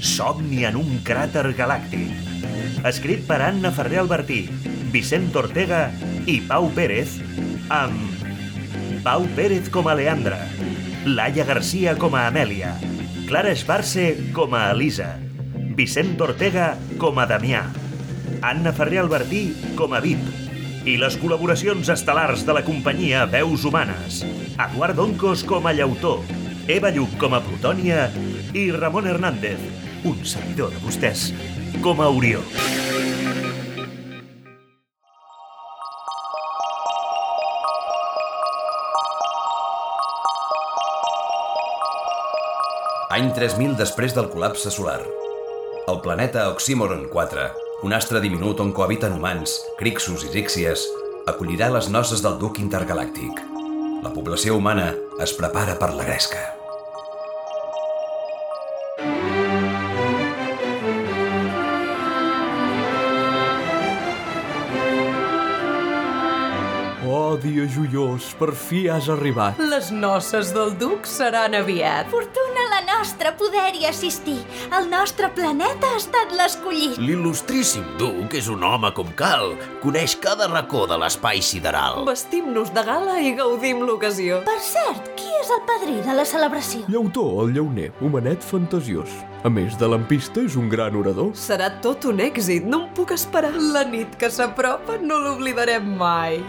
somni en un cràter galàctic. Escrit per Anna Ferrer Albertí, Vicent Ortega i Pau Pérez, amb Pau Pérez com a Leandra, Laia Garcia com a Amèlia, Clara Esbarce com a Elisa, Vicent Ortega com a Damià, Anna Ferrer Albertí com a Vip, i les col·laboracions estel·lars de la companyia Veus Humanes, Eduard Oncos com a Llautó, Eva Lluc com a Plutònia i Ramon Hernández, un seguidor de vostès, com a Orió. Any 3000 després del col·lapse solar. El planeta Oxymoron 4, un astre diminut on cohabiten humans, crixus i zíxies, acollirà les noces del duc intergalàctic. La població humana es prepara per la gresca. Dia joiós, per fi has arribat. Les noces del duc seran aviat. Fortuna la nostra poder-hi assistir. El nostre planeta ha estat l'escollit. L'il·lustríssim duc és un home com cal. Coneix cada racó de l'espai sideral. Vestim-nos de gala i gaudim l'ocasió. Per cert, qui és el padrí de la celebració? Llautó, el llauner, homenet fantasiós. A més de lampista, és un gran orador. Serà tot un èxit, no em puc esperar. La nit que s'apropa no l'oblidarem mai.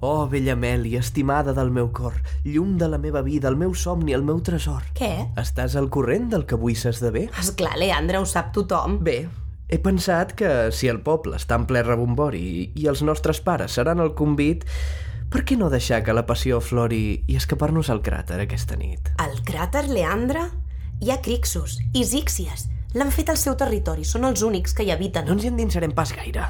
Oh, vella Amèlia, estimada del meu cor, llum de la meva vida, el meu somni, el meu tresor. Què? Estàs al corrent del que avui s'esdevé? Esclar, Leandre, ho sap tothom. Bé, he pensat que si el poble està en ple rebombori i, i els nostres pares seran el convit, per què no deixar que la passió flori i escapar-nos al cràter aquesta nit? Al cràter, Leandre? Hi ha Crixus i Zíxies. L'han fet al seu territori, són els únics que hi habiten. No ens hi endinsarem pas gaire.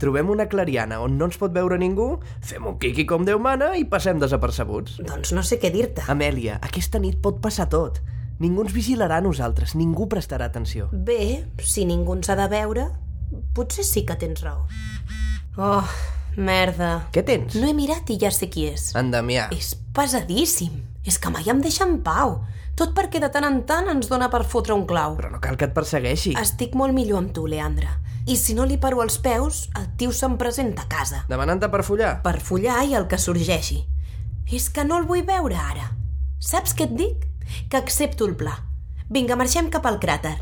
Trobem una clariana on no ens pot veure ningú, fem un quiqui com Déu mana i passem desapercebuts. Doncs no sé què dir-te. Amèlia, aquesta nit pot passar tot. Ningú ens vigilarà a nosaltres, ningú prestarà atenció. Bé, si ningú ens ha de veure, potser sí que tens raó. Oh, merda. Què tens? No he mirat i ja sé qui és. En Damià. És pesadíssim. És que mai em deixa en pau. Tot perquè de tant en tant ens dona per fotre un clau. Però no cal que et persegueixi. Estic molt millor amb tu, Leandre. I si no li paro als peus, el tio se'm presenta a casa. Demanant-te per follar? Per follar i el que sorgeixi. És que no el vull veure ara. Saps què et dic? Que accepto el pla. Vinga, marxem cap al cràter.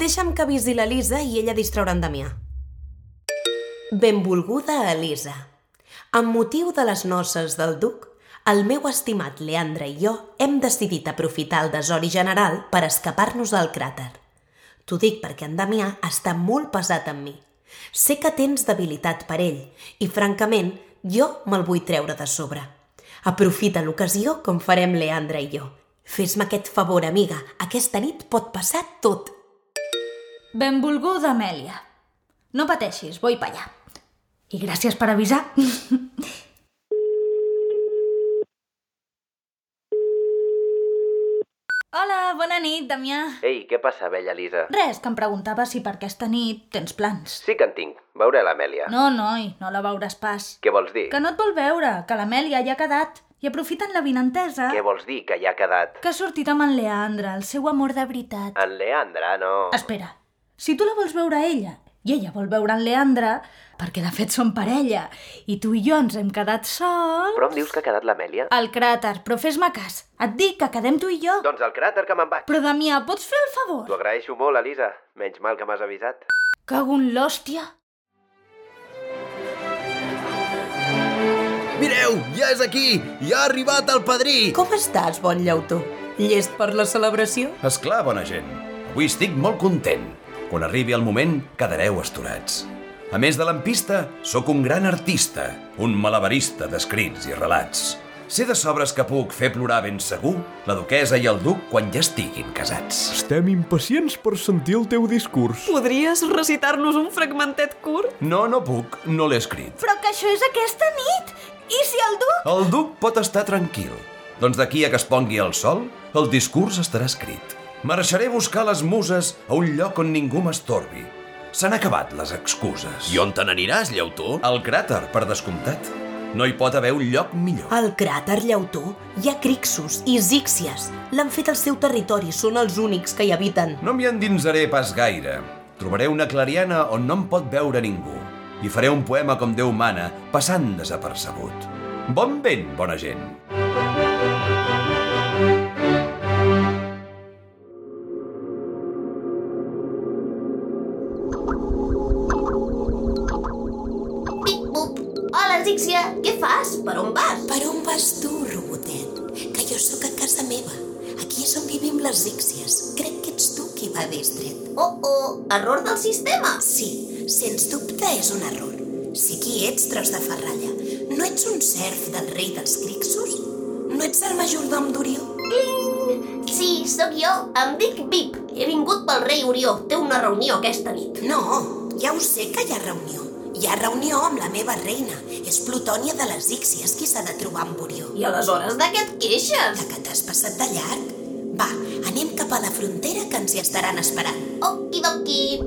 Deixa'm que avisi l'Elisa i ella distraurà en Damià. Benvolguda Elisa. Amb motiu de les noces del duc, el meu estimat Leandre i jo hem decidit aprofitar el desori general per escapar-nos del cràter. T'ho dic perquè en Damià està molt pesat amb mi. Sé que tens debilitat per ell i, francament, jo me'l vull treure de sobre. Aprofita l'ocasió com farem Leandre i jo. Fes-me aquest favor, amiga. Aquesta nit pot passar tot. Benvolguda, Amèlia. No pateixis, vull pa allà. I gràcies per avisar. Hola, bona nit, Damià. Ei, què passa, vella Lisa? Res, que em preguntava si per aquesta nit tens plans. Sí que en tinc. Veuré l'Amèlia. No, noi, no la veuràs pas. Què vols dir? Que no et vol veure, que l'Amèlia ja ha quedat. I aprofiten la vinentesa... Què vols dir, que ja ha quedat? Que ha sortit amb en Leandre, el seu amor de veritat. En Leandre, no... Espera, si tu la vols veure a ella i ella vol veure en Leandre, perquè de fet són parella, i tu i jo ens hem quedat sols... Però em dius que ha quedat l'Amèlia? Al cràter, però fes-me cas. Et dic que quedem tu i jo. Doncs al cràter que me'n vaig. Però, Damià, pots fer el favor? T'ho agraeixo molt, Elisa. Menys mal que m'has avisat. Cago en l'hòstia. Mireu, ja és aquí! Ja ha arribat el padrí! Com estàs, bon llautó? Llest per la celebració? És clar, bona gent. Avui estic molt content. Quan arribi el moment, quedareu esturats. A més de lampista, sóc un gran artista, un malabarista d'escrits i relats. Sé de sobres que puc fer plorar ben segur la duquesa i el duc quan ja estiguin casats. Estem impacients per sentir el teu discurs. Podries recitar-nos un fragmentet curt? No, no puc, no l'he escrit. Però que això és aquesta nit! I si el duc... El duc pot estar tranquil. Doncs d'aquí a que es pongui el sol, el discurs estarà escrit. Marxaré a buscar les muses a un lloc on ningú m'estorbi. S'han acabat les excuses. I on te n'aniràs, llautó? Al cràter, per descomptat. No hi pot haver un lloc millor. Al cràter Llautó hi ha crixos i zíxies. L'han fet al seu territori, són els únics que hi habiten. No m'hi endinsaré pas gaire. Trobaré una clariana on no em pot veure ningú. I faré un poema com Déu mana, passant desapercebut. Bon vent, bona gent. Zíxia. Què fas? Per on vas? Per on vas tu, robotet? Que jo sóc a casa meva. Aquí és on vivim les zíxies. Crec que ets tu qui va distret. Oh, oh, error del sistema. Sí, sens dubte és un error. Si qui ets, tros de ferralla. No ets un serf del rei dels crixos? No ets el majordom d'Orió? Cling! Sí, sóc jo. Em dic Pip. He vingut pel rei Orió. Té una reunió aquesta nit. No, ja ho sé que hi ha reunió. Hi ha reunió amb la meva reina. És Plutònia de les Íxies qui s'ha de trobar amb Orió. I aleshores de què et queixes? De que t'has passat de llarg. Va, anem cap a la frontera que ens hi estaran esperant. Okidoki.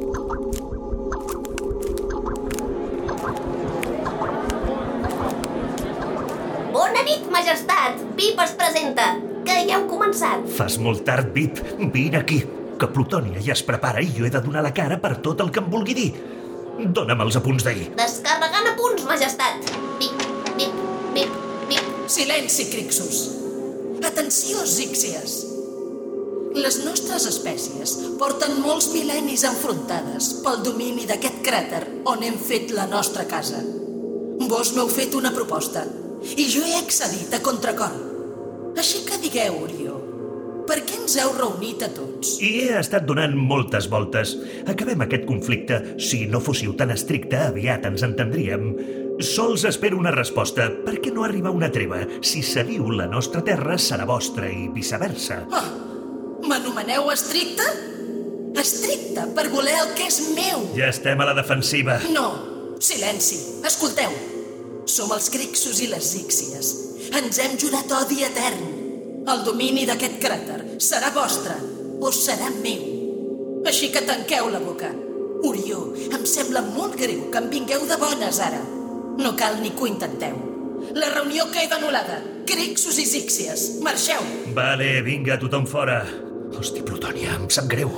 Bona nit, majestat. Pip es presenta. Que ja heu començat. Fas molt tard, Vip. Vine aquí, que Plutònia ja es prepara i jo he de donar la cara per tot el que em vulgui dir. Dóna'm els apunts d'ahir. Descarregant a punts, majestat. Pip, pip, pip, pip. Silenci, Crixus. Atenció, Zíxies. Les nostres espècies porten molts mil·lennis enfrontades pel domini d'aquest cràter on hem fet la nostra casa. Vos m'heu fet una proposta i jo he accedit a contracor. Així que digueu, Orió, per què ens heu reunit a tots? I he estat donant moltes voltes. Acabem aquest conflicte. Si no fóssiu tan estricte, aviat ens entendríem. Sols espero una resposta. Per què no arriba una treva? Si cediu la nostra terra, serà vostra i viceversa. Ah, M'anomeneu estricte? Estricte per voler el que és meu. Ja estem a la defensiva. No, silenci. Escolteu. Som els Crixos i les Íxies. Ens hem jurat odi etern. El domini d'aquest cràter serà vostre o serà meu. Així que tanqueu la boca. Orió, em sembla molt greu que em vingueu de bones ara. No cal ni que ho intenteu. La reunió queda anul·lada. Crixos i Íxies, marxeu. Vale, vinga, tothom fora. Hosti, Plutònia, em sap greu.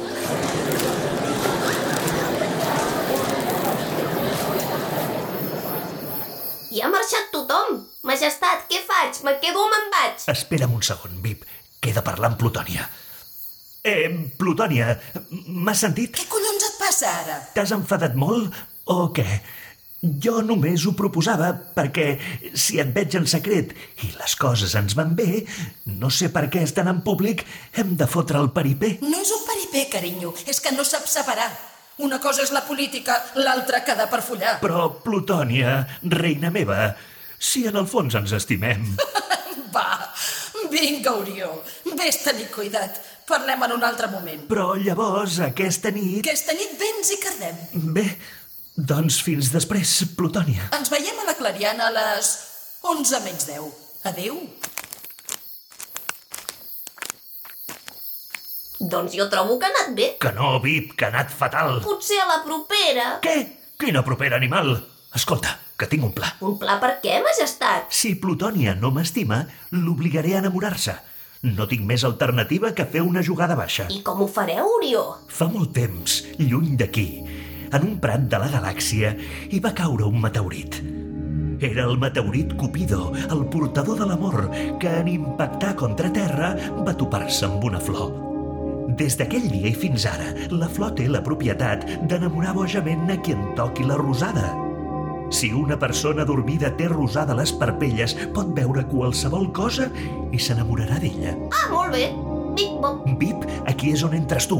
I ha marxat tothom. Majestat, què faig? Me quedo o me'n vaig? Espera'm un segon, Vip. Queda parlar amb Plutònia. Eh, Plutònia, m'has sentit? Què collons et passa ara? T'has enfadat molt o què? Jo només ho proposava perquè si et veig en secret i les coses ens van bé, no sé per què estan en públic, hem de fotre el paripé. No és un paripé, carinyo. És que no saps separar. Una cosa és la política, l'altra quedar per follar. Però, Plutònia, reina meva, si en el fons ens estimem... Va, vinga, Orió. Ves tenir cuidat. Parlem en un altre moment. Però llavors, aquesta nit... Aquesta nit vens i cardem. Bé, doncs fins després, Plutònia. Ens veiem a la Clariana a les 11 menys 10. Adéu. Doncs jo trobo que ha anat bé. Que no, Vip, que ha anat fatal. Potser a la propera. Què? Quina propera animal? Escolta, que tinc un pla. Un pla per què, majestat? Si Plutònia no m'estima, l'obligaré a enamorar-se. No tinc més alternativa que fer una jugada baixa. I com ho fareu, Orió? Fa molt temps, lluny d'aquí, en un prat de la galàxia, hi va caure un meteorit. Era el meteorit Cupido, el portador de l'amor, que en impactar contra Terra va topar-se amb una flor. Des d'aquell dia i fins ara, la flor té la propietat d'enamorar bojament a qui en toqui la rosada. Si una persona dormida té rosada les parpelles, pot veure qualsevol cosa i s'enamorarà d'ella. Ah, molt bé. Bip-bop. Vip, aquí és on entres tu.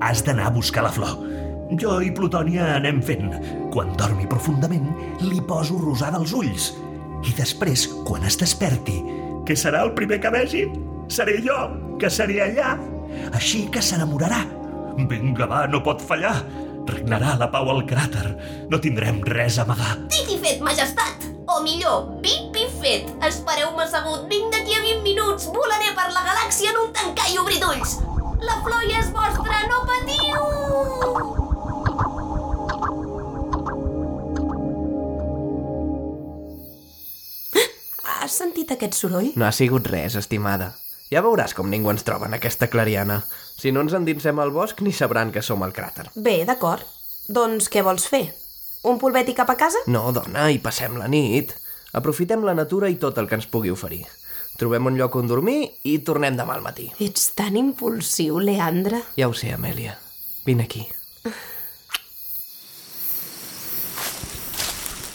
Has d'anar a buscar la flor. Jo i Plutònia anem fent. Quan dormi profundament, li poso rosada als ulls. I després, quan es desperti, Què serà el primer que vegi? Seré jo, que seré allà. Així que s'enamorarà. Vinga, va, no pot fallar. Regnarà la pau al cràter. No tindrem res a amagar. Dit i fet, majestat! O millor, vip i fet! Espereu-me assegut, vinc d'aquí a 20 minuts! Volaré per la galàxia en un tancar i obrir d'ulls! La flor ja és vostra, no patiu! Has sentit aquest soroll? No ha sigut res, estimada. Ja veuràs com ningú ens troba en aquesta clariana. Si no ens endinsem al bosc, ni sabran que som al cràter. Bé, d'acord. Doncs què vols fer? Un polvet i cap a casa? No, dona, hi passem la nit. Aprofitem la natura i tot el que ens pugui oferir. Trobem un lloc on dormir i tornem demà al matí. Ets tan impulsiu, Leandre. Ja ho sé, Amèlia. Vine aquí.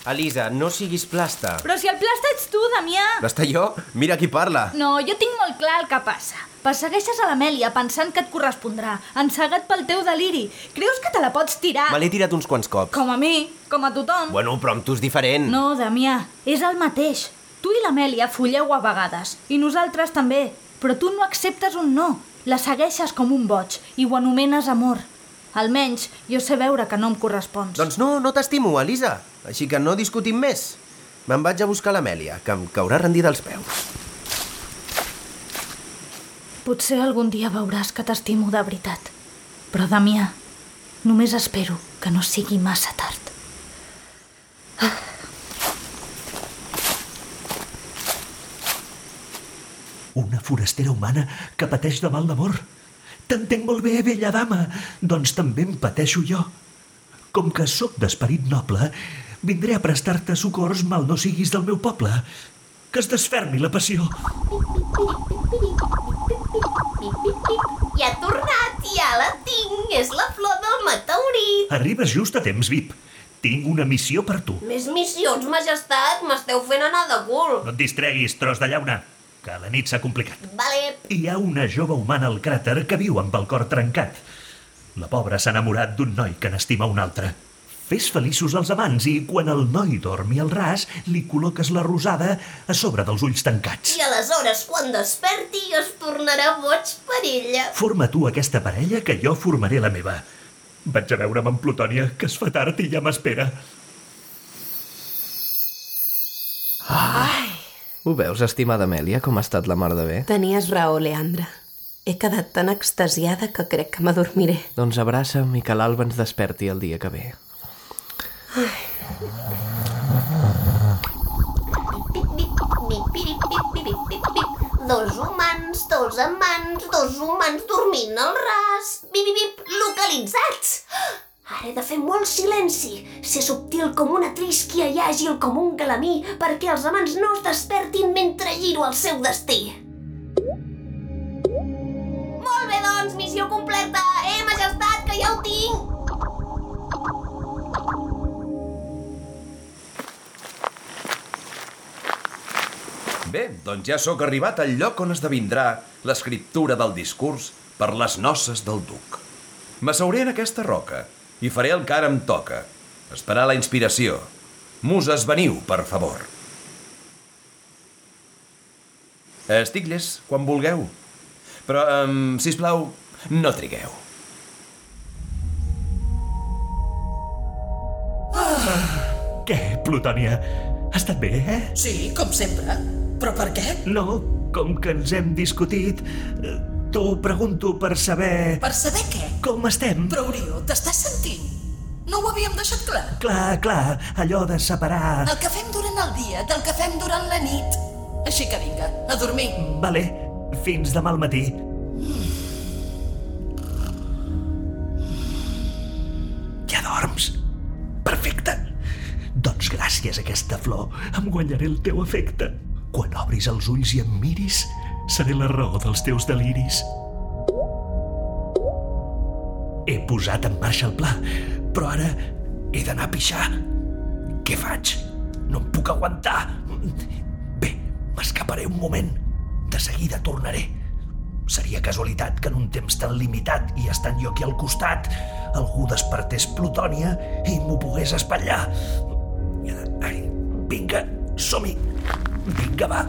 Elisa, no siguis plasta. Però si el plasta ets tu, Damià! Plasta jo? Mira qui parla. No, jo tinc molt clar el que passa. Persegueixes a l'Amèlia pensant que et correspondrà, encegat pel teu deliri. Creus que te la pots tirar? Me l'he tirat uns quants cops. Com a mi, com a tothom. Bueno, però amb tu és diferent. No, Damià, és el mateix. Tu i l'Amèlia folleu a vegades, i nosaltres també, però tu no acceptes un no. La segueixes com un boig i ho anomenes amor. Almenys jo sé veure que no em correspons. Doncs no, no t'estimo, Elisa. Així que no discutim més. Me'n vaig a buscar l'Amèlia, que em caurà rendida als peus. Potser algun dia veuràs que t'estimo de veritat. Però, Damià, només espero que no sigui massa tard. Una forastera humana que pateix de mal d'amor. T'entenc molt bé, vella dama. Doncs també em pateixo jo. Com que sóc d'esperit noble, vindré a prestar-te socors mal no siguis del meu poble. Que es desfermi la passió. Ja ha tornat, ja la tinc! És la flor del meteorit! Arribes just a temps, Vip. Tinc una missió per tu. Més missions, majestat! M'esteu fent anar de cul! No et distreguis, tros de llauna, que la nit s'ha complicat. Vale, Hi ha una jove humana al cràter que viu amb el cor trencat. La pobra s'ha enamorat d'un noi que n'estima un altre. Fes feliços els amants i quan el noi dormi al ras li col·loques la rosada a sobre dels ulls tancats. i aleshores, quan desperti, es tornarà boig per ella. Forma tu aquesta parella que jo formaré la meva. Vaig a veure'm amb Plutònia, que es fa tard i ja m'espera. Ho veus, estimada Amèlia, com ha estat la mar de bé? Tenies raó, Leandre. He quedat tan extasiada que crec que m'adormiré. Doncs abraça'm i que l'alba ens desperti el dia que ve. Ai. Dos humans, dos amants, dos humans dormint al ras. Bip, bip, bip, localitzats. Ara he de fer molt silenci, ser subtil com una trísquia i àgil com un calamí perquè els amants no es despertin mentre giro el seu destí. Molt bé, doncs, missió completa. Eh, majestat, que ja ho tinc. Bé, doncs ja sóc arribat al lloc on esdevindrà l'escriptura del discurs per les noces del duc. M'asseuré en aquesta roca i faré el que ara em toca. Esperar la inspiració. Muses, veniu, per favor. Estic llest quan vulgueu. Però, um, si plau, no trigueu. Què, Plutònia? Ha estat bé, eh? Sí, com sempre. Però per què? No, com que ens hem discutit, eh, t'ho pregunto per saber... Per saber què? Com estem? Però, Orió, t'estàs sentint? No ho havíem deixat clar? Clar, clar, allò de separar... El que fem durant el dia del que fem durant la nit. Així que vinga, a dormir. Vale, fins demà al matí. Ja dorms? Perfecte. Doncs gràcies a aquesta flor em guanyaré el teu afecte. Quan obris els ulls i em miris, seré la raó dels teus deliris. He posat en marxa el pla, però ara he d'anar a pixar. Què faig? No em puc aguantar. Bé, m'escaparé un moment. De seguida tornaré. Seria casualitat que en un temps tan limitat i estant jo aquí al costat, algú despertés Plutònia i m'ho pogués espatllar. Ai, vinga, som-hi. Vinga, va.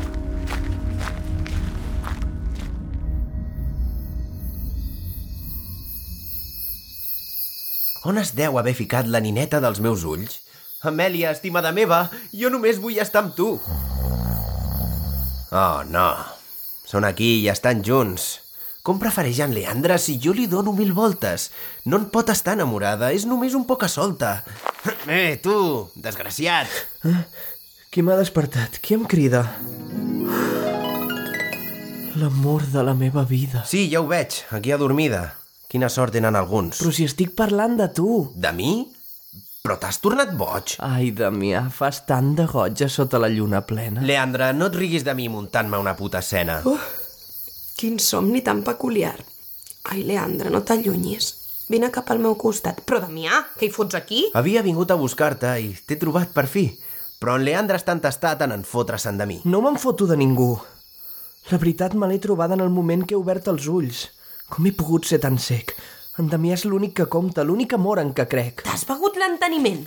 On es deu haver ficat la nineta dels meus ulls? Amèlia, estimada meva, jo només vull estar amb tu. Oh, no. Són aquí i estan junts. Com prefereix en Leandre si jo li dono mil voltes? No en pot estar enamorada, és només un poca solta. Eh, tu, desgraciat. Eh? Qui m'ha despertat? Qui em crida? L'amor de la meva vida. Sí, ja ho veig, aquí adormida. Quina sort tenen alguns. Però si estic parlant de tu. De mi? Però t'has tornat boig. Ai, Damià, fas tant de goig a sota la lluna plena. Leandre, no et riguis de mi muntant-me una puta escena. Uh, quin somni tan peculiar. Ai, Leandre, no t'allunyis. Vine cap al meu costat. Però, Damià, què hi fots aquí? Havia vingut a buscar-te i t'he trobat per fi. Però en Leandre està entestat en enfotre-se'n de mi. No me'n foto de ningú. La veritat me l'he trobada en el moment que he obert els ulls. Com he pogut ser tan sec? En Damià és l'únic que compta, l'únic amor en què crec. T'has begut l'enteniment?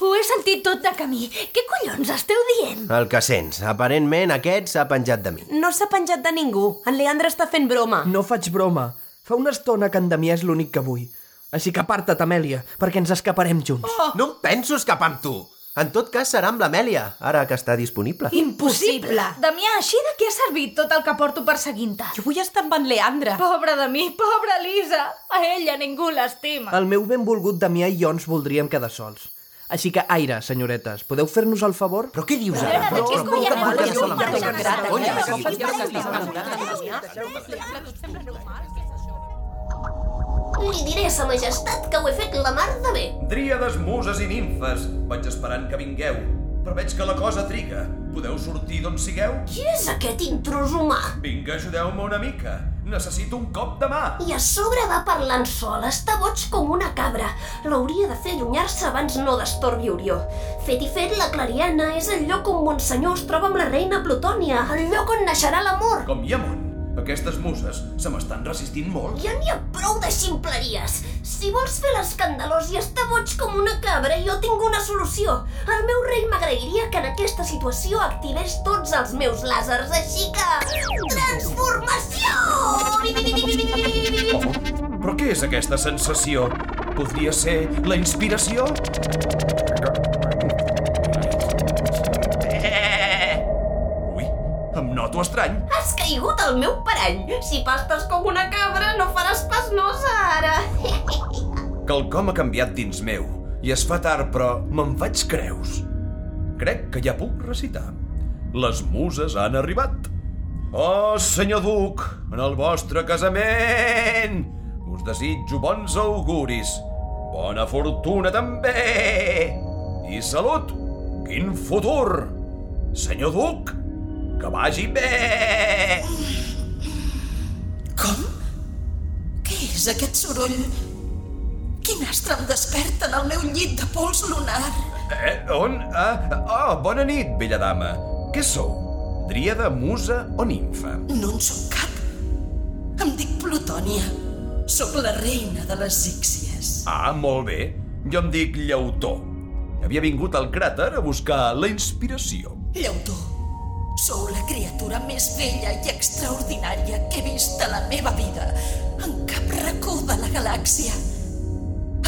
Ho he sentit tot de camí. Què collons esteu dient? El que sents. Aparentment aquest s'ha penjat de mi. No s'ha penjat de ningú. En Leandre està fent broma. No faig broma. Fa una estona que en Damià és l'únic que vull. Així que aparta't, Amèlia, perquè ens escaparem junts. Oh! No em penso escapar amb tu. En tot cas, serà amb l'Amèlia, ara que està disponible. Impossible! Damià, així de què ha servit tot el que porto perseguint-te? Jo vull estar amb en Leandre. Pobra de mi, pobra Lisa. A ella ningú l'estima. El meu benvolgut Damià i jo ens voldríem quedar sols. Així que, aire, senyoretes, podeu fer-nos el favor? Però què dius ara? Però, però, però, però, però, Li diré a sa majestat que ho he fet la mar de bé. Dríades, muses i nimfes, vaig esperant que vingueu, però veig que la cosa triga. Podeu sortir d'on sigueu? Qui és aquest intrus humà? Vinga, ajudeu-me una mica. Necessito un cop de mà. I a sobre va parlant sol, està boig com una cabra. L'hauria de fer allunyar-se abans no destorbi Orió. Fet i fet, la Clariana és el lloc on Monsenyor es troba amb la reina Plutònia, el lloc on naixerà l'amor. Com hi ha món? Aquestes muses se m'estan resistint molt. Ja n'hi ha prou de ximpleries. Si vols fer l'escandalós i estar boig com una cabra, jo tinc una solució. El meu rei m'agrairia que en aquesta situació activés tots els meus làsers, així que... Transformació! Oh, però què és aquesta sensació? Podria ser la inspiració? Noto estrany. Has caigut al meu parany. Si pastes com una cabra, no faràs pas nosa, ara. Quelcom ha canviat dins meu i es fa tard, però me'n faig creus. Crec que ja puc recitar. Les muses han arribat. Oh, senyor duc, en el vostre casament us desitjo bons auguris, bona fortuna també i salut. Quin futur! Senyor duc, que vagi bé! Com? Què és aquest soroll? Quin astre em desperta en el meu llit de pols lunar? Eh, on? Ah, oh, bona nit, vella dama. Què sou? Dríada, musa o nimfa? No en sóc cap. Em dic Plutònia. Sóc la reina de les Íxies. Ah, molt bé. Jo em dic Llautó. Havia vingut al cràter a buscar la inspiració. Llautó, sou la criatura més bella i extraordinària que he vist a la meva vida en cap racó de la galàxia.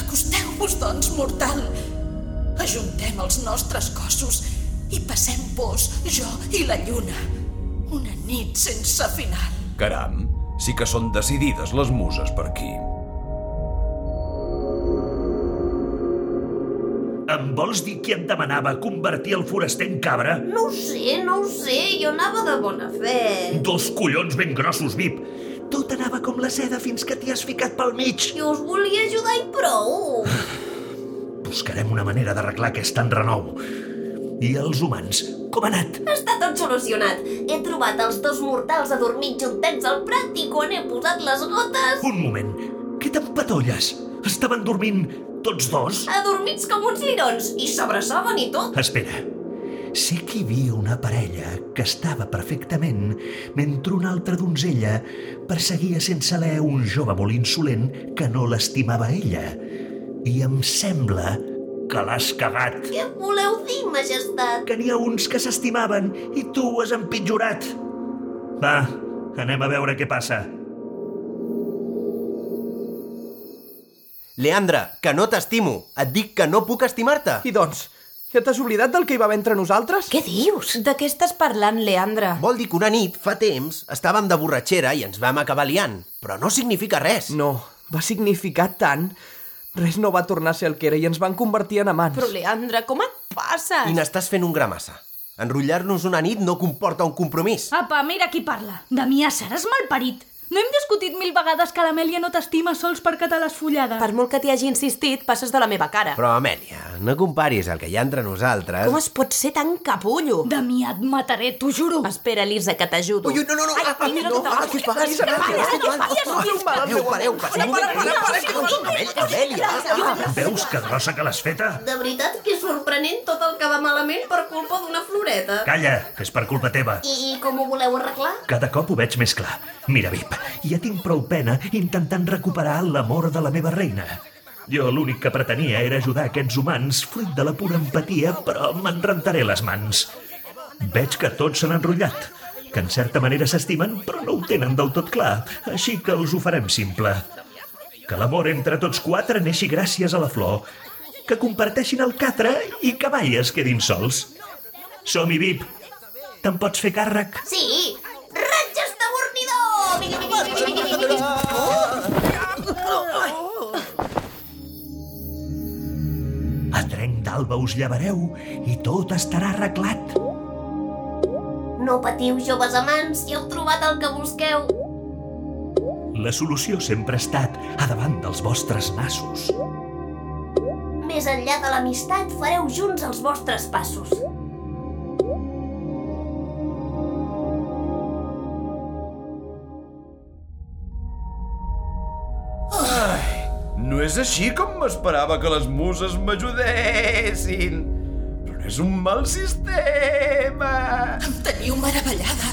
Acosteu-vos, doncs, mortal. Ajuntem els nostres cossos i passem vos, jo i la lluna. Una nit sense final. Caram, sí que són decidides les muses per aquí. Em vols dir qui et demanava convertir el foraster en cabra? No ho sé, no ho sé, jo anava de bona fe. Dos collons ben grossos, Vip. Tot anava com la seda fins que t'hi has ficat pel mig. Jo us volia ajudar i prou. Buscarem una manera d'arreglar aquest enrenou. I els humans, com ha anat? Està tot solucionat. He trobat els dos mortals adormits juntets al prat i quan he posat les gotes... Un moment, què t'empatolles? Estaven dormint tots dos? Adormits com uns lirons i s'abraçaven i tot. Espera. Sé que hi havia una parella que estava perfectament mentre una altra donzella perseguia sense alè un jove molt insolent que no l'estimava ella. I em sembla que l'has cagat. Què voleu dir, majestat? Que n'hi ha uns que s'estimaven i tu ho has empitjorat. Va, anem a veure què passa. Leandre, que no t'estimo. Et dic que no puc estimar-te. I doncs, ja t'has oblidat del que hi va haver entre nosaltres? Què dius? De què estàs parlant, Leandre? Vol dir que una nit, fa temps, estàvem de borratxera i ens vam acabar liant. Però no significa res. No, va significar tant. Res no va tornar a ser el que era i ens van convertir en amants. Però, Leandre, com et passes? I n'estàs fent un gramassa. Enrotllar-nos una nit no comporta un compromís. Apa, mira qui parla. Damià, seràs malparit. No hem discutit mil vegades que l'Amèlia no t'estima sols per catar les fullades. Per molt que t'hi hagi insistit, passes de la meva cara. Però, Amèlia, no comparis el que hi ha entre nosaltres... Com es pot ser tan capullo? Damià, et mataré, t'ho juro. Espera, Elisa, que t'ajudo. Ui, no, no, no, Ai, ah, mira no, ah, què no falles, Pareu, pareu, pareu, Amèlia. Veus que grossa que l'has feta? De veritat que és sorprenent tot el que va malament per culpa d'una floreta. Calla, que és per culpa teva. I com ho voleu arreglar? Cada cop ho veig més clar. Mira, Vip, ja tinc prou pena intentant recuperar l'amor de la meva reina. Jo l'únic que pretenia era ajudar aquests humans, fruit de la pura empatia, però me'n rentaré les mans. Veig que tots s'han enrotllat, que en certa manera s'estimen, però no ho tenen del tot clar, així que els ho farem simple. Que l'amor entre tots quatre neixi gràcies a la flor, que comparteixin el catre i que mai es quedin sols. Som-hi, Vip. Te'n pots fer càrrec? Sí! D'alba us llevareu i tot estarà arreglat. No patiu, joves amants, ja heu trobat el que busqueu. La solució sempre ha estat a davant dels vostres nassos. Més enllà de l'amistat, fareu junts els vostres passos. No és així com m'esperava que les muses m'ajudessin. Però no és un mal sistema. Em teniu meravellada.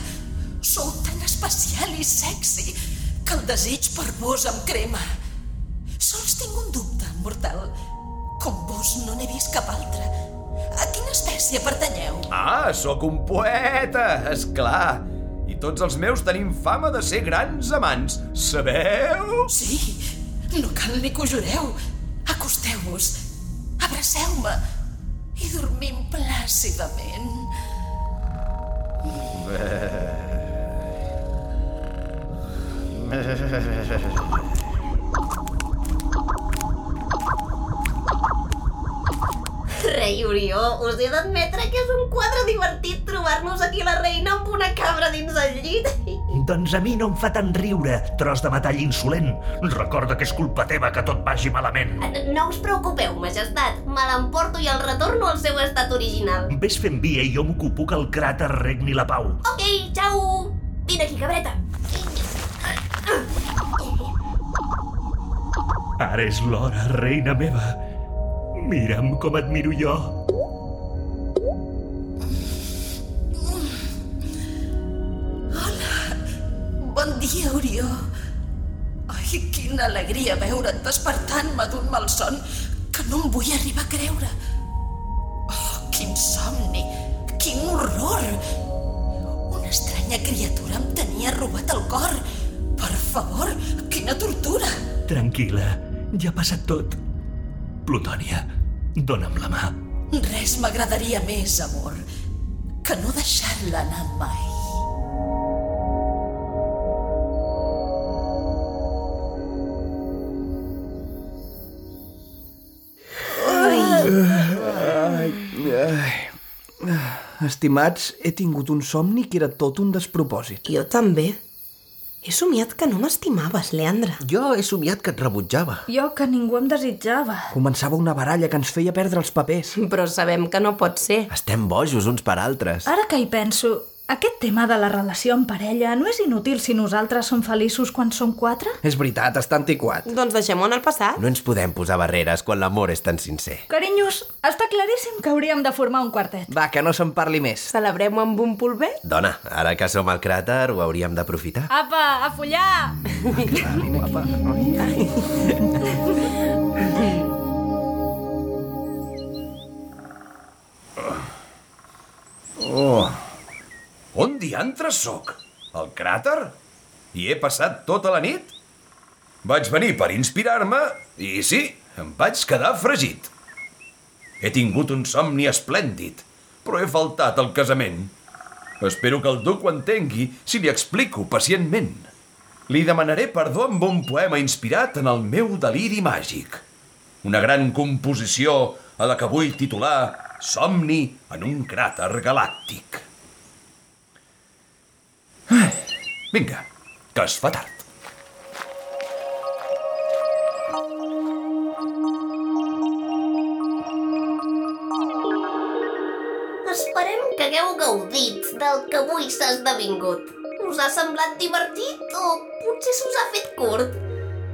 Sou tan especial i sexy que el desig per vos em crema. Sols tinc un dubte, mortal. Com vos no n'he vist cap altre. A quina espècie pertanyeu? Ah, sóc un poeta, és clar. I tots els meus tenim fama de ser grans amants. Sabeu? Sí, no cal ni que ho jureu. Acosteu-vos, abraceu-me i dormim plàcidament. Rei Orió, us he d'admetre que és un quadre divertit trobar-nos aquí la reina amb una cabra dins el llit. Doncs a mi no em fa tant riure, tros de metall insolent. Recorda que és culpa teva que tot vagi malament. No us preocupeu, majestat. Me l'emporto i el retorno al seu estat original. Ves fent via i jo m'ocupo que el cràter regni la pau. Ok, xau! Vine aquí, cabreta. Ara és l'hora, reina meva. Mira'm com et miro jo. Bon dia, Orió. Ai, quina alegria veure't despertant-me d'un malson que no em vull arribar a creure. Oh, quin somni, quin horror! Una estranya criatura em tenia robat el cor. Per favor, quina tortura! Tranquil·la, ja ha passat tot. Plutònia, dona'm la mà. Res m'agradaria més, amor, que no deixar-la anar mai. Estimats, he tingut un somni que era tot un despropòsit. Jo també. He somiat que no m'estimaves, Leandre. Jo he somiat que et rebutjava. Jo, que ningú em desitjava. Començava una baralla que ens feia perdre els papers. Però sabem que no pot ser. Estem bojos uns per altres. Ara que hi penso, aquest tema de la relació en parella no és inútil si nosaltres som feliços quan som quatre? És veritat, està antiquat. Doncs deixem-ho en el passat. No ens podem posar barreres quan l'amor és tan sincer. Carinyos, està claríssim que hauríem de formar un quartet. Va, que no se'n parli més. Celebrem-ho amb un polver? Dona, ara que som al cràter ho hauríem d'aprofitar. Apa, a follar! Guapa. Oh. On diantres sóc? Al cràter? Hi he passat tota la nit? Vaig venir per inspirar-me i sí, em vaig quedar fregit. He tingut un somni esplèndid, però he faltat al casament. Espero que el duc ho entengui si li explico pacientment. Li demanaré perdó amb un poema inspirat en el meu deliri màgic. Una gran composició a la que vull titular Somni en un cràter galàctic. Ai, Vinga, que es fa tard. Esperem que hagueu gaudit del que avui s'ha esdevingut. Us ha semblat divertit o potser se us ha fet curt?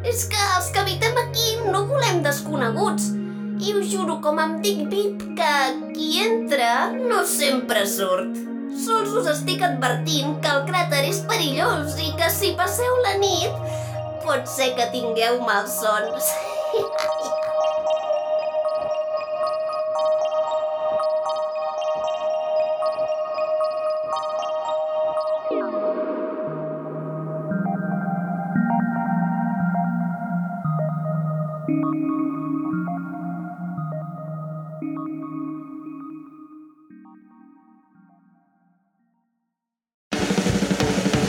És que els que habitem aquí no volem desconeguts. I us juro, com em dic Vip, que qui entra no sempre surt. Sols us estic advertint que el cràter és perillós i que si passeu la nit pot ser que tingueu malsons.